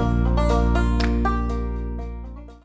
you